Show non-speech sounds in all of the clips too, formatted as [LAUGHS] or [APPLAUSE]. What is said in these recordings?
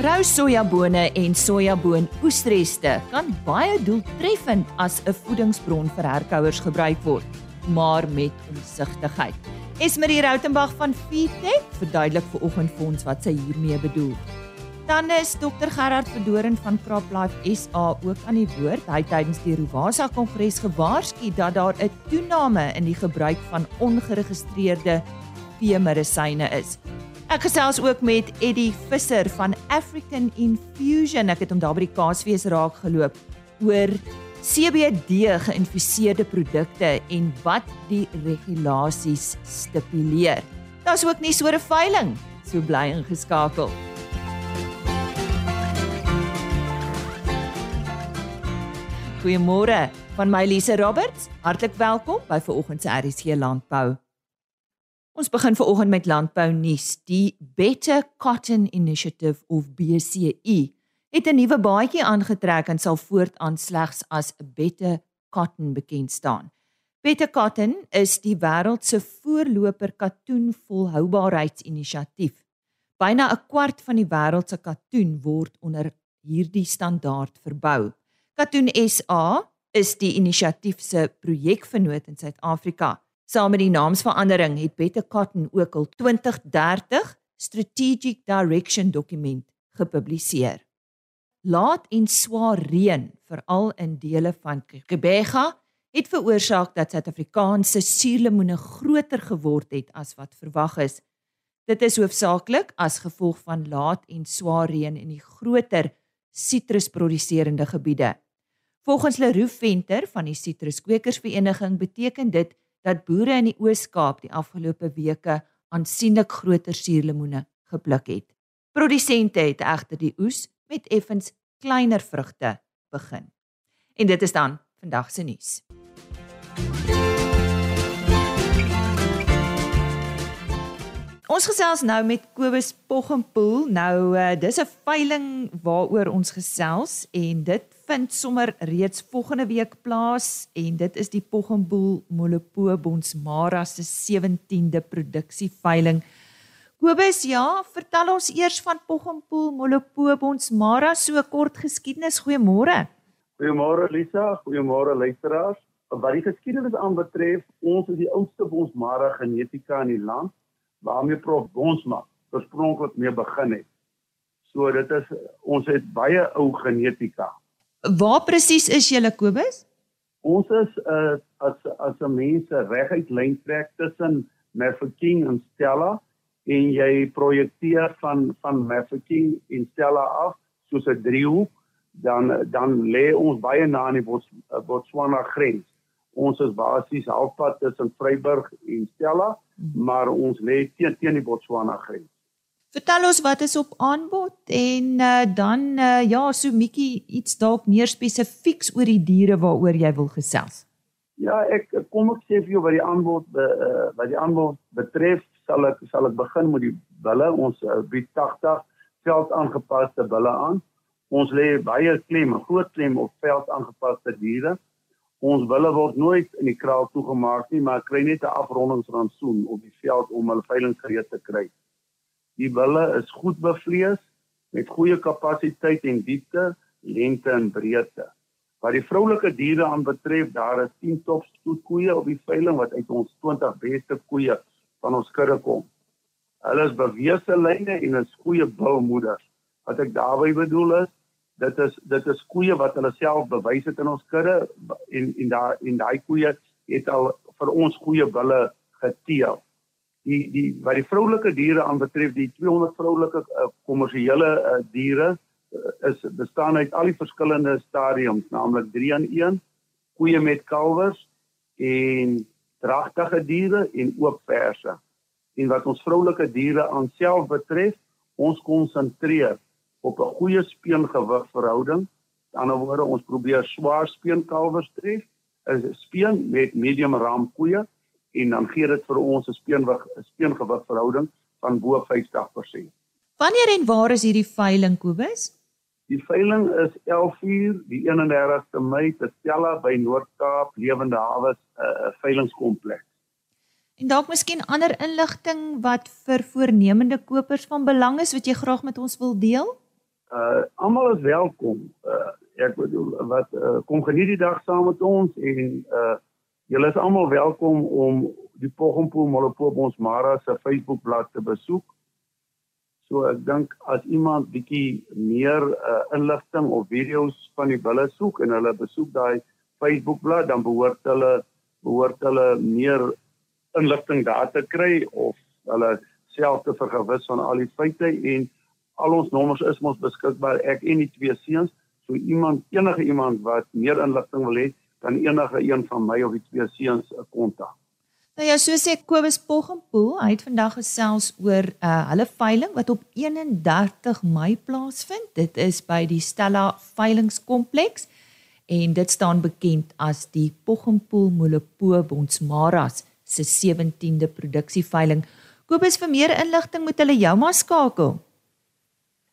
Rou sojabone en sojaboon oesreste kan baie doeltreffend as 'n voedingsbron vir herkouers gebruik word, maar met omsigtigheid. Esmerie Rautenbach van Feedtech verduidelik vir oggend vir ons wat sy hiermee bedoel. Dan is Dr Gerard Verdoren van CropLife SA ook aan die woord. Hy tydens die Rovasa Kongres gewaarsku dat daar 'n toename in die gebruik van ongeregistreerde veemedisyne is. Ek gesels ook met Eddie Visser van African Infusion. Ek het hom daar by die Kaasfees raak geloop oor CBD geïnfuseerde produkte en wat die regulasies stipuleer. Daar's ook nie so 'n veiling, so bly ingeskakel. Goeiemôre van my Lise Roberts. Hartlik welkom by vanoggend se RC Landbou. Ons begin veraloggend met landbou nuus. Die Better Cotton Initiative of BCI het 'n nuwe baadjie aangetrek en sal voortaan slegs as Better Cotton bekend staan. Better Cotton is die wêreld se voorloper katoen volhoubaarheidsinisiatief. Byna 'n kwart van die wêreld se katoen word onder hierdie standaard verbou. Katoen SA is die inisiatief se projekvennoot in Suid-Afrika. Saam met die naamsverandering het Better Cotton ook al 2030 Strategic Direction dokument gepubliseer. Laat en swaar reën, veral in dele van Kebega, het veroorsaak dat Suid-Afrikaanse suurlemoene groter geword het as wat verwag is. Dit is hoofsaaklik as gevolg van laat en swaar reën in die groter sitrusproduserende gebiede. Volgens Leroe Venter van die Sitruskwekersvereniging beteken dit dat boere in die Oos-Kaap die afgelope weke aansienlik groter suurlemoene gepluk het. Produsente het egter die oes met effens kleiner vrugte begin. En dit is dan vandag se nuus. Ons gesels nou met Kobus Poggenpoel. Nou uh, dis 'n veiling waaroor ons gesels en dit vind sommer reeds volgende week plaas en dit is die Poggenpoel Molopo Bonsmara se 17de produksieveiling. Kobus, ja, vertel ons eers van Poggenpoel Molopo Bonsmara so kort geskiedenis. Goeiemôre. Goeiemôre Lisa, goeiemôre luisteraars. Wat die geskiedenis aanbetref, ons is die oudste Bonsmara genetika in die land waarmee Prof Bonsma oorspronklik mee begin het. So dit is ons het baie ou genetika. Waar presies is julle Kobus? Ons is uh, as as 'n mense reguit lyn trek tussen Mafeking en Stella en jy projekteer van van Mafeking en Stella af soos 'n driehoek dan dan lê ons baie na aan die Bots, Botswana grens. Ons is basies halfpad tussen Vryburg en Stella maar ons lê teen teen die Botswana grens. Vertel ons wat is op aanbod en uh, dan uh, ja, so bietjie iets dalk meer spesifieks oor die diere waaroor jy wil gesels. Ja, ek kom ek sê vir jou wat die aanbod uh, wat die aanbod betref, sal ek sal ek begin met die bulle. Ons uh, bied 80 veld aangepaste bulle aan. Ons lê baie klem, groot klem op veld aangepaste diere. Ons wille word nooit in die kraal toegemaak nie, maar kry net 'n afrondingsrantsoen op die veld om hulle veiling gereed te kry. Die wille is goed bevlees met goeie kapasiteit en diepte, lengte en breedte. Wat die vroulike diere aanbetref, daar is 10 top stoetkoeie op die veiling wat uit ons 20 beste koeie van ons kudde kom. Hulle is bewese lyne en is goeie bulmoeders. Wat ek daarmee bedoel is, dit is dit is koeie wat hulle self bewys het in ons kudde en en daai en daai koeie het al vir ons goeie bulle geteel. Die die wat die vroulike diere aanbetref, die 200 vroulike uh, kommersiële uh, diere uh, is bestaan uit al die verskillende stadiums, naamlik 3 aan 1 koeie met kalwers en dragtige diere en oop verse. En wat ons vroulike diere aan self betref, ons konsentreer op 'n goeie speengewig verhouding. Aan die ander woorde, ons probeer swaar speenkalwers tref, 'n speen met medium ram koeie en dan gee dit vir ons 'n speengewig 'n speengewig verhouding van bo 50%. Wanneer en waar is hierdie veiling Kobus? Die veiling is 11uur die 31ste Mei te Stella by Noord-Kaap Lewende Hawe 'n uh, veilingskompleks. En dalk miskien ander inligting wat vir voornemende kopers van belang is wat jy graag met ons wil deel? Uh almal is welkom. Uh ek bedoel wat uh, kom geniet die dag saam met ons en uh julle is almal welkom om die Poggenpoel Molopoop ons Mara se Facebookblad te besoek. So ek dink as iemand bietjie meer uh, inligting of video's van die bulle soek en hulle besoek daai Facebookblad dan behoort hulle behoort hulle meer inligting daar te kry of hulle self te vergewis van al die feite en al ons nommers is mos beskikbaar ek en die twee seuns so iemand enige iemand wat meer inligting wil hê kan enige een van my of die twee seuns 'n kontak Nou ja, so sê Kobus Poggenpoel, hy het vandag gesels oor uh hulle veiling wat op 31 Mei plaasvind. Dit is by die Stella Veilingskompleks en dit staan bekend as die Poggenpoel Molopo Bonsmaras se 17de produksieveiling. Kobus vir meer inligting moet hulle jou maar skakel.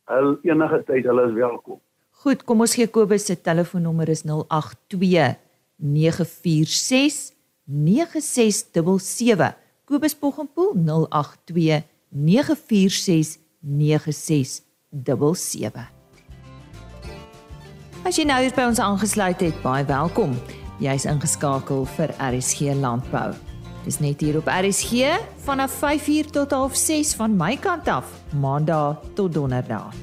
Hulle enige tyd, hulle is welkom. Goed, kom ons gee Kobus se telefoonnommer is 082 946 9677 Kobus Poggenpoel 082 946 9677 As jy nou hier by ons aangesluit het, baie welkom. Jy's ingeskakel vir RSG Landbou. Dis net hier op RSG vanaf 5uur tot 6:30 van my kant af, Maandag tot Donderdag.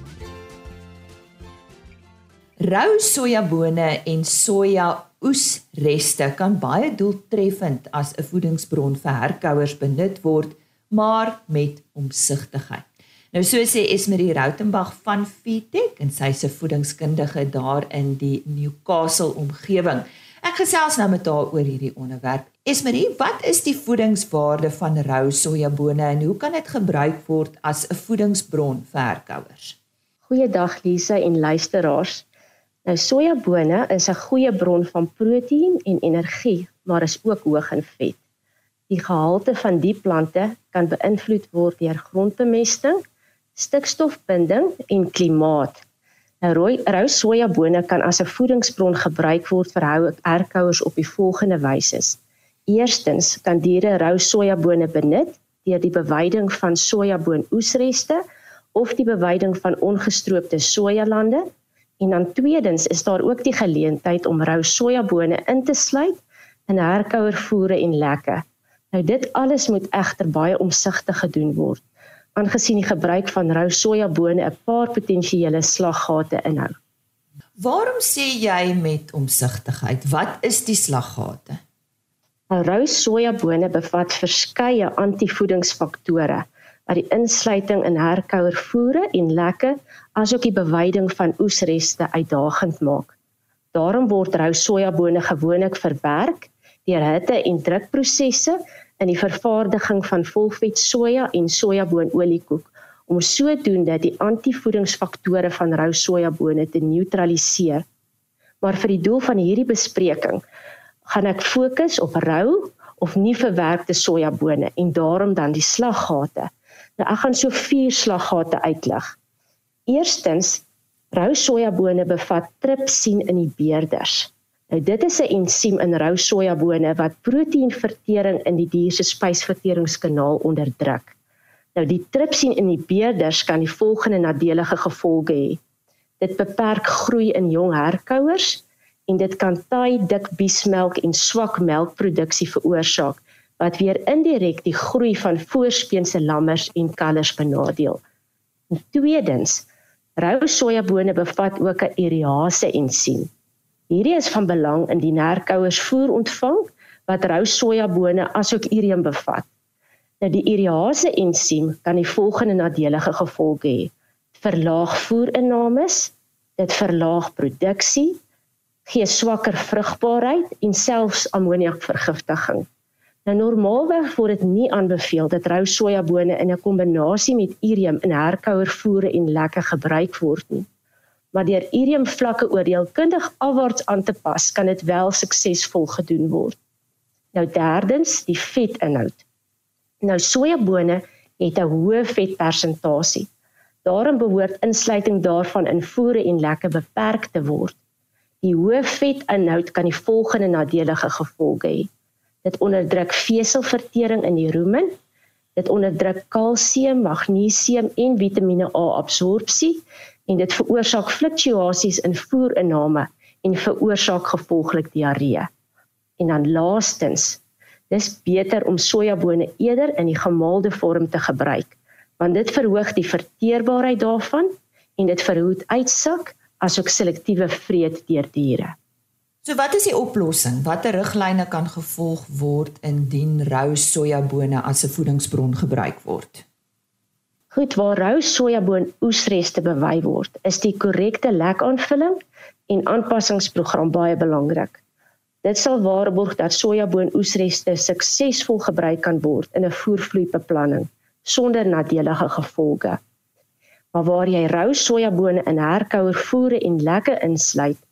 Rou sojabone en soja oesreste kan baie doeltreffend as 'n voedingsbron vir herkouers benut word, maar met omsigtigheid. Nou so sê Esmerie Rautenbach van Fitech en sy se voedingskundige daar in die Newcastle omgewing. Ek gesels nou met haar oor hierdie onderwerp. Esmerie, wat is die voedingswaarde van rou sojabone en hoe kan dit gebruik word as 'n voedingsbron vir herkouers? Goeiedag Lise en luisteraars. Nou sojabone is 'n goeie bron van proteïen en energie, maar is ook hoog in vet. Die gehalte van die plante kan beïnvloed word deur grondbemesting, stikstofbinding en klimaat. Rooi rou sojabone kan as 'n voedingsbron gebruik word vir herkouers op die volgende wyse. Eerstens kan diere rou sojabone benut deur die beweiding van sojaboonoesreste of die beweiding van ongestroopte sojalande En dan tweedens is daar ook die geleentheid om rou sojabone in te sluit in herkouervoere en lekke. Nou dit alles moet egter baie omsigtig gedoen word, aangesien die gebruik van rou sojabone 'n paar potensiële slaggate inhou. Waarom sê jy met omsigtigheid? Wat is die slaggate? Nou, rou sojabone bevat verskeie antivoedingsfaktore wat die insluiting in herkouervoere en lekke asook die beweiding van oesreste uitdagend maak. Daarom word rou sojabone gewoonlik verwerk deur hitte en drukprosesse in die vervaardiging van volvet soja en sojaboonoliekoek om sodoende die antivoedingsfaktore van rou sojabone te neutraliseer. Maar vir die doel van hierdie bespreking gaan ek fokus op rou of nie verwerkte sojabone en daarom dan die slaggate. Nou ek gaan so vier slaggate uitlig. Eerstens, rou sojabone bevat tripsien in die beerders. Nou dit is 'n ensiem in rou sojabone wat proteïenvertering in die dier se spysverteringskanaal onderdruk. Nou die tripsien in die beerders kan die volgende nadelige gevolge hê. Dit beperk groei in jong herkouers en dit kan taai dik biesmelk en swak melkproduksie veroorsaak wat weer indirek die groei van voorspeense lammers en kalvers benadeel. En tweedens, Rou sojabone bevat ook 'n urease ensiem. Hierdie is van belang in die nerkouers voer ontvang wat rou sojabone asook ureum bevat. Nou die urease ensiem kan die volgende nadelige gevolge hê: verlaag voerinnames, dit verlaag produksie, gee swakker vrugbaarheid en selfs ammoniakvergiftiging. Nou normaalweg word dit nie aanbeveel dat rou sojabone in 'n kombinasie met ureum in herkouervoere en lekke gebruik word nie. Maar deur ureum vlakke oordeelkundig afwaarts aan te pas, kan dit wel suksesvol gedoen word. Nou derdens, die vetinhoud. Nou sojabone het 'n hoë vetpersentasie. Daarom behoort insluiting daarvan in voere en lekke beperk te word. Die hoë vetinhoud kan die volgende nadelige gevolge hê. Dit onderdruk veselvertering in die rumen. Dit onderdruk kalsium, magnesium en Vitamiene A absorpsie en dit veroorsaak fluktuasies in voerinname en veroorsaak gevolglik diarree. En dan laastens, dis beter om sojabone eerder in die gemaalde vorm te gebruik, want dit verhoog die verteerbaarheid daarvan en dit verhoed uitsak asook selektiewe vreet deur diere. So wat is die oplossing? Watter riglyne kan gevolg word indien rou sojabone as 'n voedingsbron gebruik word? Goed, waar rou sojaboon oesreste bewy word, is die korrekte lekaanvulling en aanpassingsprogram baie belangrik. Dit sal waarborg dat sojaboon oesreste suksesvol gebruik kan word in 'n voervloeibeplanning sonder nadelige gevolge. Maar waar jy rou sojabone in herkouer voere en lekke insluit,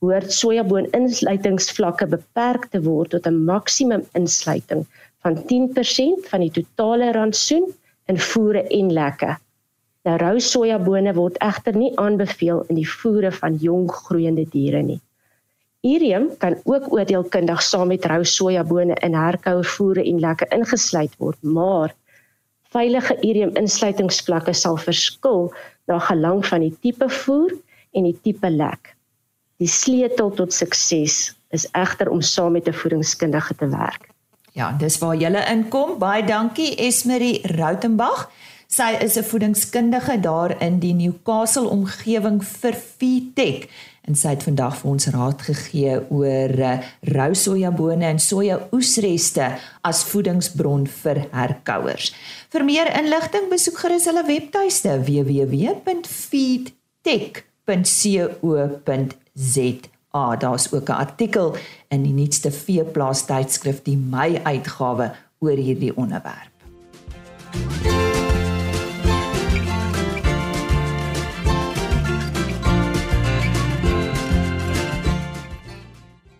hoort sojaboon insluitingsvlakke beperk te word tot 'n maksimum insluiting van 10% van die totale rantsoen in voere en lekke. Nou rou sojabone word egter nie aanbeveel in die voere van jong groeiende diere nie. Irium kan ook oordeelkundig saam met rou sojabone in herkouer voere en lekke ingesluit word, maar veilige irium insluitingsvlakke sal verskil na gelang van die tipe voer en die tipe lek. Die sleutel tot sukses is egter om saam met 'n voedingskundige te werk. Ja, dis waar jy inkom. Baie dankie Esmerie Rautenbach. Sy is 'n voedingskundige daar in die Newcastle omgewing vir Vitek en sy het vandag vir ons raad gegee oor uh, rou sojabone en soja oesreste as voedingsbron vir herkouers. Vir meer inligting besoek gerus hulle webtuiste www.feedtech.co.za. Ah, daar's ook 'n artikel in die nuutste veeplaas tydskrif die Mei uitgawe oor hierdie onderwerp.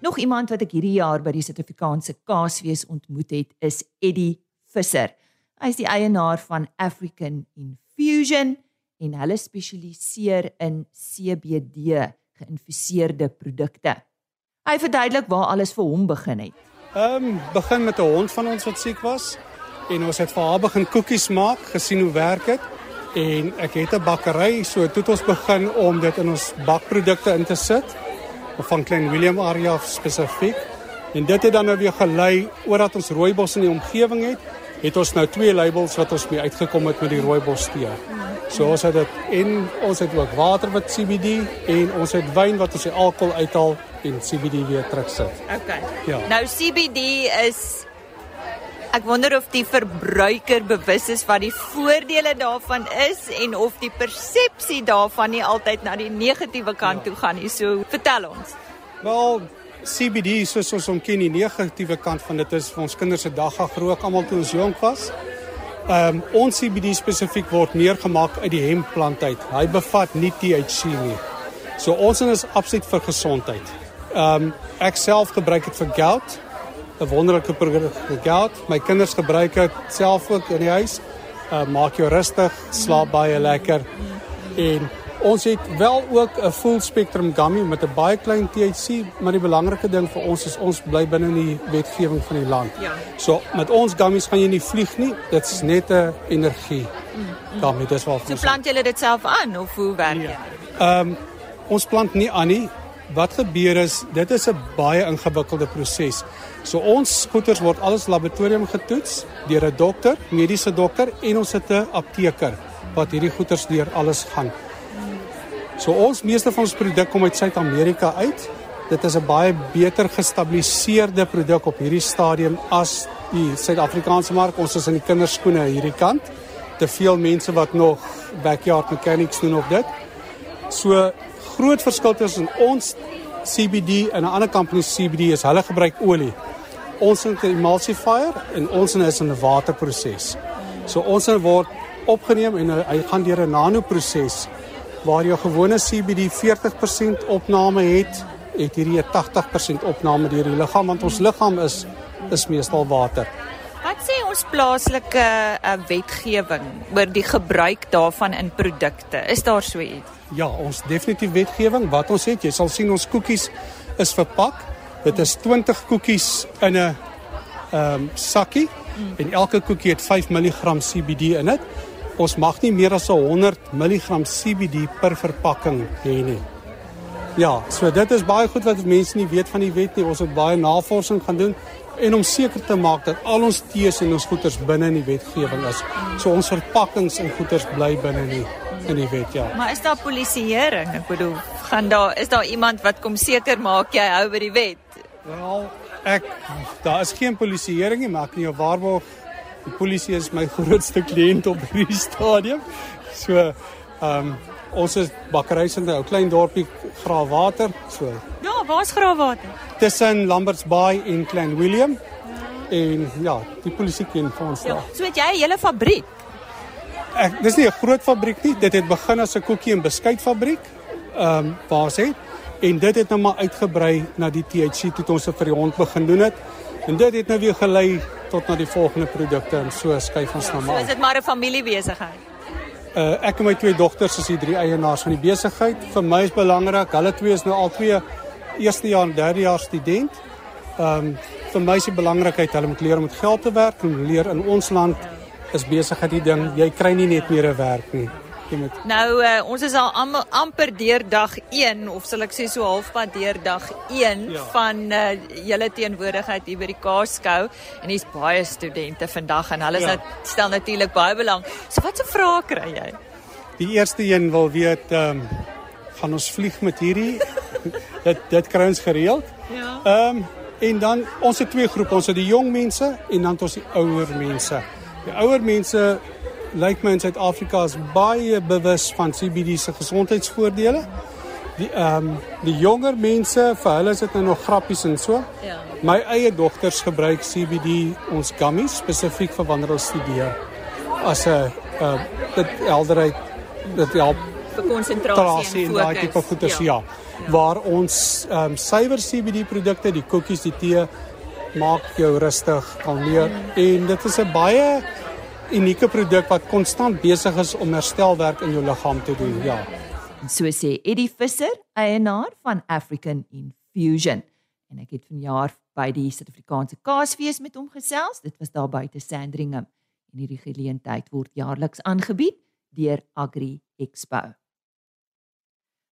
Nog iemand wat ek hierdie jaar by die Suid-Afrikaanse Kaasfees ontmoet het, is Eddie Visser. Hy is die eienaar van African Infusion en hulle spesialiseer in CBD geïnfuseerde produkte. Hy verduidelik waar alles vir hom begin het. Ehm um, begin met 'n hond van ons wat siek was en ons het vir haar begin koekies maak, gesien hoe werk dit en ek het 'n bakkery, so toe het ons begin om dit in ons bakprodukte in te sit van Klein Willem area spesifiek. En dit het dan nou weer gelei oordat ons rooibos in die omgewing het, het ons nou twee labels wat ons mee uitgekom het met die rooibos tee. So ons het dit en ons het ook water wat CBD en ons het wyn wat ons die alkohol uithaal en CBD weer terugsit. Okay. Ja. Nou CBD is Ek wonder of die verbruiker bewus is wat die voordele daarvan is en of die persepsie daarvan nie altyd na die negatiewe kant ja. toe gaan nie. So vertel ons. Wel, CBD soos ons hom ken, die negatiewe kant van dit is vir ons kinders se dagga groot almal toe ons jonk was. Ehm um, ons CBD spesifiek word neergemaak uit die hempplant uit. Hy bevat nie THC nie. So ons is absoluut vir gesondheid. Ehm um, ek self gebruik dit vir gout 'n wonderlike produk gekoud. My kinders gebruik dit self ook in die huis. Uh maak jou rustig, slaap baie lekker. En ons het wel ook 'n full spectrum gummy met 'n baie klein THC, maar die belangrike ding vir ons is ons bly binne die wetgewing van die land. Ja. So met ons gummies gaan jy nie vlieg nie. Dit is net 'n energie. Gummy, dis wel. So plant julle dit self aan of hoe werk dit? Ehm um, ons plant nie aan nie. Wat gebeur is, dit is 'n baie ingewikkelde proses. So ons goeders word alles laboratorium getoets deur 'n dokter, mediese dokter en ons het 'n apteker wat hierdie goeders deur alles gaan. So ons meeste van ons produk kom uit Suid-Amerika uit. Dit is 'n baie beter gestabiliseerde produk op hierdie stadium as die Suid-Afrikaanse mark. Ons is in die kinderskoene hierdie kant. Te veel mense wat nog backyard mechanics doen op dit. So groot verskil tussen ons CBD en 'n ander company CBD is hulle gebruik olie ons het 'n emulsifier en ons is in 'n waterproses. So ons word opgeneem en hy gaan deur 'n nanoproses waar jou gewone CBD 40% opname het, het hierdie 'n 80% opname deur die liggaam want ons liggaam is is meestal water. Wat sê ons plaaslike uh, wetgewing oor die gebruik daarvan in produkte? Is daar so iets? Ja, ons definitief wetgewing. Wat ons het, jy sal sien ons koekies is verpak Dit is 20 koekies in 'n ehm um, sakkie mm. en elke koekie het 5 mg CBD in dit. Ons mag nie meer as 100 mg CBD per verpakking hê nie. Ja, so dit is baie goed wat mense nie weet van die wet nie. Ons het baie navorsing gaan doen en om seker te maak dat al ons tees en ons goeders binne in die wetgewing is. So ons verpakkings en goeders bly binne in die in die wet, ja. Maar is daar polisieering? Ek bedoel, gaan daar is daar iemand wat kom seker maak jy hou by die wet? Wel, ek daar is geen polisieering nie, maar ek kan jou waarborg die polisie is my [LAUGHS] grootste kliënt op hierdie stadium. So, ehm um, ons is bakkery in 'n ou klein dorpie Graafwater, so. Ja, waar's Graafwater? Tussen Lamberts Bay en Klein Willem. En ja, die polisie ken ons ja. daar. So het jy 'n hele fabriek. Ek dis nie 'n groot fabriek nie. Dit het begin as 'n koekie en beskuitfabriek. Ehm um, waar sê en dit het nou maar uitgebrei na die THC toe ons vir die hond begin doen het. En dit het nou weer gelei tot na die volgende produkte en so skuif ons nou maar. So is dit maar 'n familiebesigheid. Uh ek en my twee dogters is die drie eienaars van die besigheid. Vir my is belangrik, hulle twee is nou al twee eerste jaar en derde jaar student. Ehm um, vir my is die belangrikheid hulle moet leer om met geld te werk en leer in ons land is besigheid die ding. Jy kry nie net meer 'n werk nie. Moet... Nou uh, ons is al am, amper deur dag 1 of sal ek sê so halfpad deur dag 1 ja. van uh, julle teenwoordigheid hier by die Kaapskou en hier's baie studente vandag en hulle ja. stel natuurlik baie belang. So wat se vrae kry jy? Die eerste een wil weet ehm um, gaan ons vlieg met hierdie [LAUGHS] dit dit kry ons gereeld. Ja. Ehm um, en dan ons het twee groepe, ons het die jong mense en dan ons die ouer mense. Die ouer mense lyk my in Suid-Afrika is baie bewus van CBD se gesondheidsvoordele. Die ehm um, die jonger mense, vir hulle is dit nou nog grappies en so. Ja. My eie dogters gebruik CBD ons gummies spesifiek vir wanneer hulle studeer. As 'n uh, dit helderheid dit help vir konsentrasie en daai tipe goeders ja. ja. ja. Waar ons ehm um, suiwer CBD produkte, die koekies, die tee maak jou rustig, kalmeer mm. en dit is 'n baie unieke produk wat konstant besig is om herstelwerk in jou liggaam te doen. Ja. So sê Eddie Visser, eienaar van African Infusion. En ek het vanjaar by die Suid-Afrikaanse Kaasfees met hom gesels. Dit was daar buite Sandringham en hierdie geleentheid word jaarliks aangebied deur Agri Expo.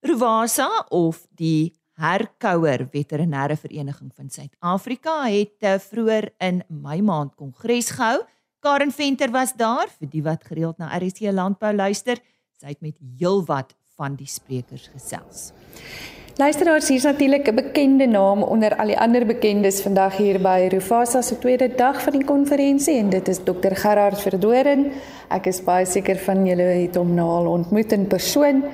Ruvasa of die Herkouer Veterinêre Vereniging van Suid-Afrika het uh, vroeër in Mei maand kongres gehou. Karen Venter was daar vir die wat gereeld na RC Landbou luister. Sy het met heelwat van die sprekers gesels. Luisteraars, hier's natuurlik 'n bekende naam onder al die ander bekendes vandag hier by Rufasa se tweede dag van die konferensie en dit is Dr Gerard Verdoren. Ek is baie seker van julle het hom nou al ontmoet in persoon.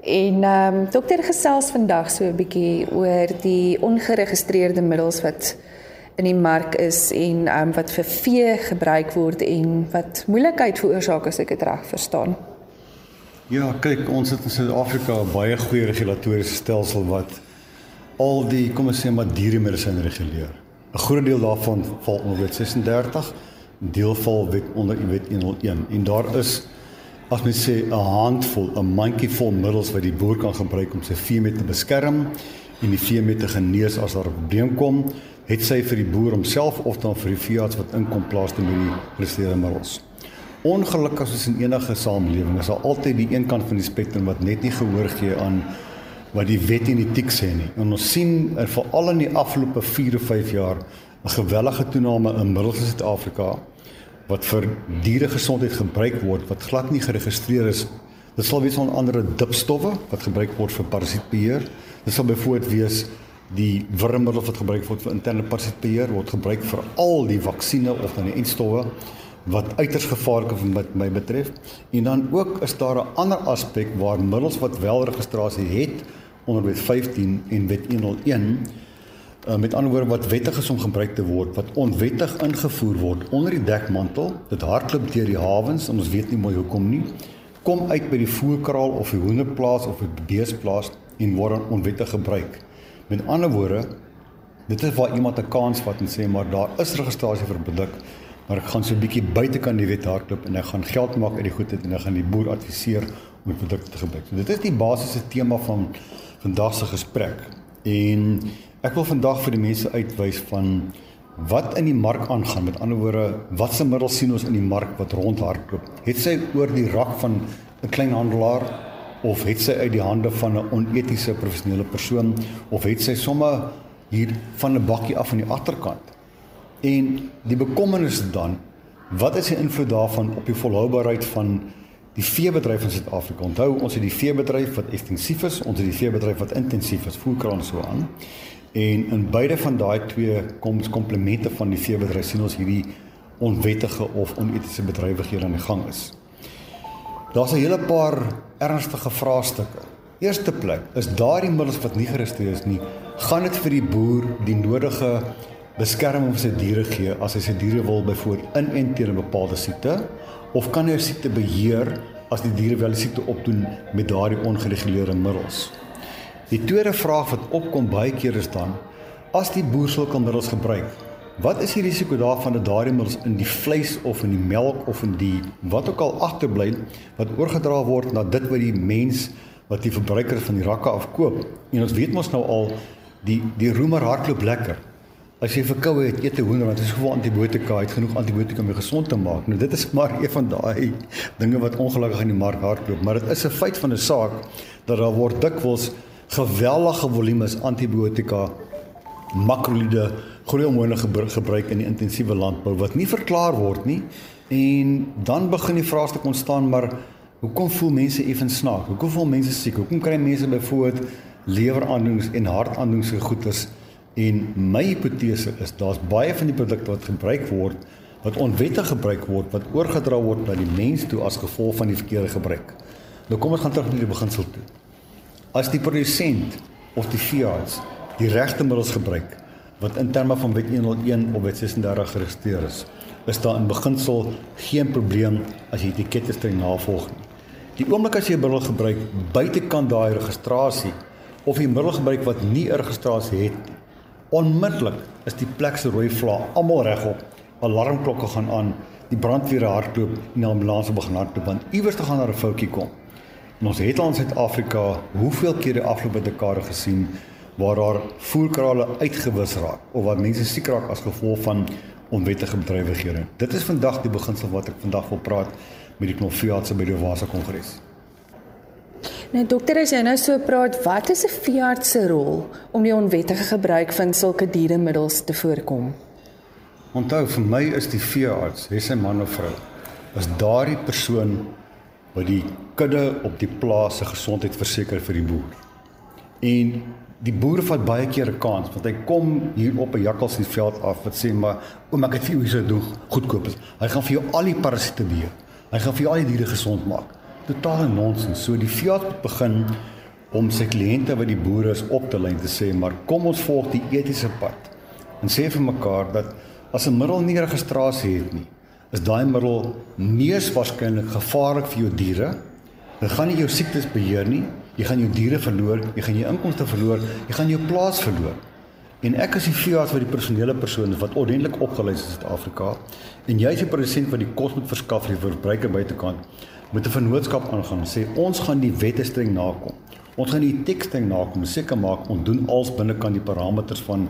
En ehm um, dokter gesels vandag so 'n bietjie oor die ongeregistreerde middels wat in die mark is en um, wat vir vee gebruik word en wat moeilikheid veroorsaak as ek dit reg verstaan. Ja, kyk, ons het in Suid-Afrika 'n baie goeie regulatoriese stelsel wat al die kom ons sê maar dieremedisyn reguleer. 'n Groot deel daarvan val onder Wet 36, deel val wet onder Wet 101 en daar is as mens sê 'n handvol, 'n mandjievol middels wat die boer kan gebruik om sy vee mee te beskerm en die vee mee te genees as daar 'n probleem kom, het sy vir die boer homself of dan vir die veearts wat inkom plaas te met die resterende middels. Ongelukkig soos in enige samelewing is daar altyd die een kant van die spektrum wat net nie gehoor gee aan wat die wet en etiek sê nie. En ons sien er veral in die afgelope 4 of 5 jaar 'n gewellige toename in middels in Suid-Afrika wat vir dieregesondheid gebruik word wat glad nie geregistreer is. Dit sal wees onder andere dipstowwe wat gebruik word vir parasietbeheer. Dit sal byvoorbeeld wees die wurmmiddels wat gebruik word vir interne parasietbeheer word gebruik vir al die vaksines of dan die enstowwe wat uiters gevaarlik is wat my betref. En dan ook is daar 'n ander aspek waar middels wat wel registrasie het onder wet 15 en wet 101 uh, met ander woorde wat wettig is om gebruik te word wat onwettig ingevoer word onder die dekmantel dit hardloop deur die hawens en ons weet nie mooi hoekom nie kom uit by die voerkraal of die hoenderplaas of die beesplaas en word onwettig gebruik met ander woorde dit is waar iemand 'n kans vat en sê maar daar is registrasie vir produk maar ek gaan so 'n bietjie buitekant die wet hardloop en ek gaan geld maak uit die goedheid en ek gaan die boer adviseer om die produk te gebruik. So dit is die basiese tema van vandag se gesprek. En Ek wil vandag vir die mense uitwys van wat in die mark aangaan. Met ander woorde, watse middels sien ons in die mark wat rondhardloop? Het sy oor die rak van 'n kleinhandelaar of het sy uit die hande van 'n onetiese professionele persoon of het sy sommer hier van 'n bakkie af aan die agterkant? En die bekommernis dan, wat is die invloed daarvan op die volhoubaarheid van die veebedryf in Suid-Afrika. Onthou, ons het die veebedryf wat ekstensief is, ons het die veebedryf wat intensief is, voerkraan so aan. En in beide van daai twee koms komplemente van die veebedryf sien ons hierdie onwettige of onetiese bedrywighede aan die gang is. Daar's 'n hele paar ernstige vraestukke. Eerste plek, is daardie middels wat nie geregistreer is nie, gaan dit vir die boer die nodige beskerming vir sy diere gee as hy sy diere wil byvoorbeeld inent teen 'n bepaalde siekte of kan hy siekte beheer as die diere wel die siekte opdoen met daardie ongereguleerde middels? Die tweede vraag wat opkom baie keer is dan as die boer sulke middels gebruik, wat is die risiko daarvan dat daardie middels in die vleis of in die melk of in die wat ook al agterbly wat oorgedra word na dit wat die mens wat die verbruiker van die rakke afkoop? En ons weet mos nou al die die roemer hardloop lekker. As jy verkoue het, eet 'n hoender want dit is soveel antibiotika, het genoeg antibiotika om jou gesond te maak. Nou dit is maar een van daai dinge wat ongelukkig in die mark hardloop, maar dit is 'n feit van 'n saak dat daar word dikwels geweldige volumes antibiotika, makrolide, groei hormone gebruik in die intensiewe landbou wat nie verklaar word nie. En dan begin die vraag te ontstaan, maar hoekom voel mense effens snaak? Hoekom voel mense siek? Hoekom kry mense byvoorbeeld leweraandoenings en hartaandoenings en goeters? En my hipotese is daar's baie van die produkte wat gebruik word wat onwettig gebruik word wat oorgedra word na die mens toe as gevolg van die verkeerde gebruik. Nou kom ons gaan terug na die beginsel toe. As die produsent of die veearts die regte middels gebruik wat in terme van wet 101 of wet 36 geregistreer is, is daar in beginsel geen probleem as jy etikette streng navolg. Die oomblik as jy 'n middel gebruik buitekant daai registrasie of 'n middel gebruik wat nie 'n registrasie het nie, Onmiddellik is die plek se rooi vlae almal regop. Alarmklokke gaan aan, die brandweer hardloop en die ambulans begin hardloop want iewers te gaan daar 'n foutjie kom. En ons het al in Suid-Afrika hoeveel keer die afgelope dekade gesien waar daar voerkrale uitgewis raak of waar mense siek raak as gevolg van onwettige bedrywighede. Dit is vandag die beginsel wat ek vandag wil praat met die Knoffiaatse by die Wasa Kongres. Nou dokter, as jy nou so praat, wat is 'n veearts se rol om die onwettige gebruik van sulke dieremiddels te voorkom? Onthou, vir my is die veearts, hy sy man of vrou, is daardie persoon wat die kudde op die plaas se gesondheid verseker vir die boer. En die boer vat baie keer 'n kans want hy kom hier op 'n jakkals die veld af wat sê maar oom ek het vir jou so doen goedkoop is. Hy gaan vir jou al die parasiete beheer. Hy gaan vir jou al die diere gesond maak totale nonsens. So die Fiat begin om sy kliënte wat die boere is op te lei te sê, maar kom ons volg die etiese pad. En sê vir mekaar dat as 'n middel nie registrasie het nie, is daai middel mees waarskynlik gevaarlik vir jou diere. Dit gaan nie jou siektes beheer nie. Jy gaan jou diere verloor, jy gaan jou inkomste verloor, jy gaan jou plaas verloor. En ek is die Fiat vir die personele persone wat ordentlik opgelei is in Suid-Afrika en jy is die produsent wat die kos moet verskaf vir die verbruiker buitekant met 'n vennootskap aangaan en sê ons gaan die wette streng nakom. Ons gaan die teks streng nakom, seker maak ons doen als binnekant die parameters van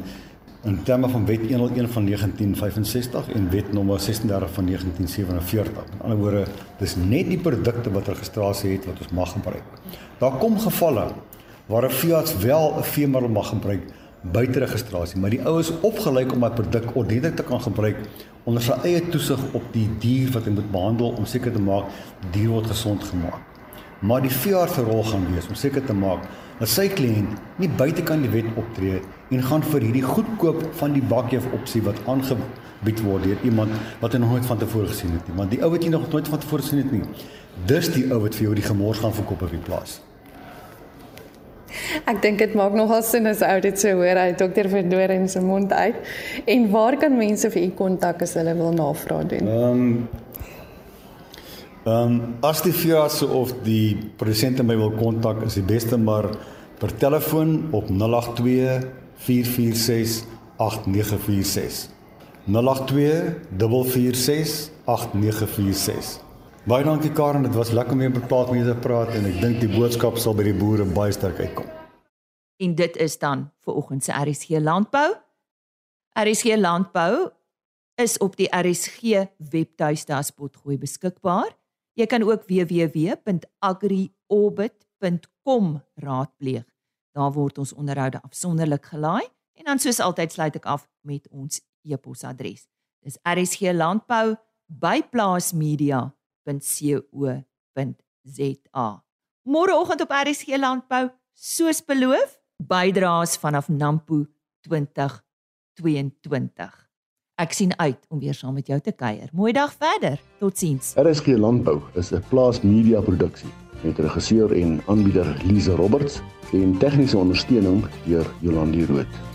in terme van wet 101 van 1965 en wet nommer 36 van 1947. Met ander woorde, dis net die produkte wat registrasie het wat ons mag gebruik. Daar kom gevalle waar 'n Fiat wel 'n veemiddel mag gebruik buite registrasie, maar die oues opgelyk om my produk ordentlik te kan gebruik onder sy eie toesig op die dier wat hy moet behandel om seker te maak die dier word gesond gemaak. Maar die veearts se rol gaan wees om seker te maak dat sy kliënt nie buitekant die wet optree en gaan vir hierdie goedkoop van die bakkie of opsie wat aangebied word deur iemand wat hy nog nooit van tevore gesien het nie. Want die ou wat jy nog nooit van tevore gesien het nie, dis die ou wat vir jou die gemors gaan verkoop op die plaas. Ek dink dit maak nogal sin as ou dit so hoor uit dokter Verdoren se mond uit. En waar kan mense vir u kontak as hulle wil navraag doen? Ehm um, Ehm um, as die veearts of die produsente my wil kontak, is die beste maar per telefoon op 082 446 8946. 082 446 8946. Baie dankie Karen, dit was lekker om weer met plaas mense te praat en ek dink die boodskap sal by die boere baie sterk uitkom. En dit is dan vir oggend se RSG landbou. RSG Landbou is op die RSG webtuiste as potgooi beskikbaar. Jy kan ook www.agriorbit.com raadpleeg. Daar word ons onderhoude afsonderlik gelaai en dan soos altyd sluit ek af met ons e-posadres. Dis rsglandbou@plaasmedia.co.za. Môreoggend op RSG Landbou, soos beloof, bydraes vanaf Nampo 2022. Ek sien uit om weer saam met jou te kuier. Mooi dag verder. Totsiens. RSG Landbou is 'n plaas media produksie met regisseur en aanbieder Lize Roberts en tegniese ondersteuning deur Jolandi Root.